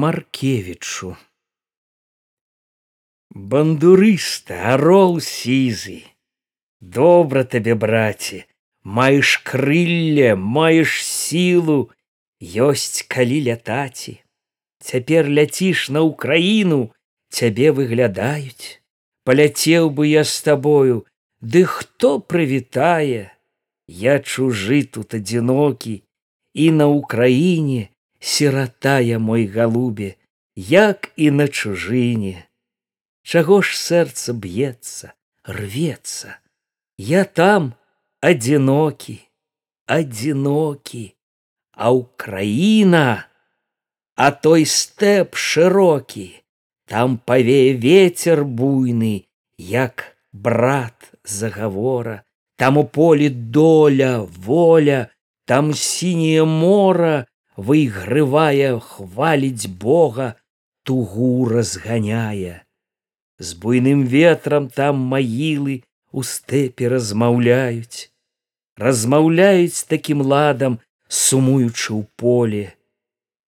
маркевічу бандурыста арол сізы добра табе браце маеш крылля маеш сілу ёсць калі лятаці цяпер ляціш на ўкраіну цябе выглядаюць. Паляцеў бы я з табою ды хто прывітае? Я чужы тут адзінокі і на ўкраіне сиратая мой галубе як і на чужыне. Чаго ж сэрца б'ецца рвецца? Я там адзінокі адзінокі а ўкраіна а той стэп шырокі там павее ветер буйны як брат загавора там у полі доля воля там сіняе мора выйгрывае хваліць бога тугу разганяе. З буйным ветрам там магілы у стэпе размаўляюць. Размаўляюць такім ладам сумуючы ў поле.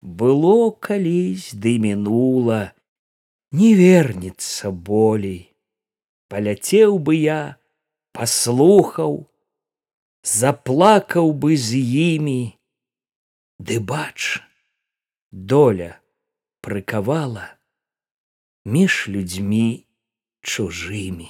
Было калісь ды мінула не вернется болей. Паляцеў бы я паслухаў заплакаў бы з імі ды бач доля прыкавала між людзьмі чужымі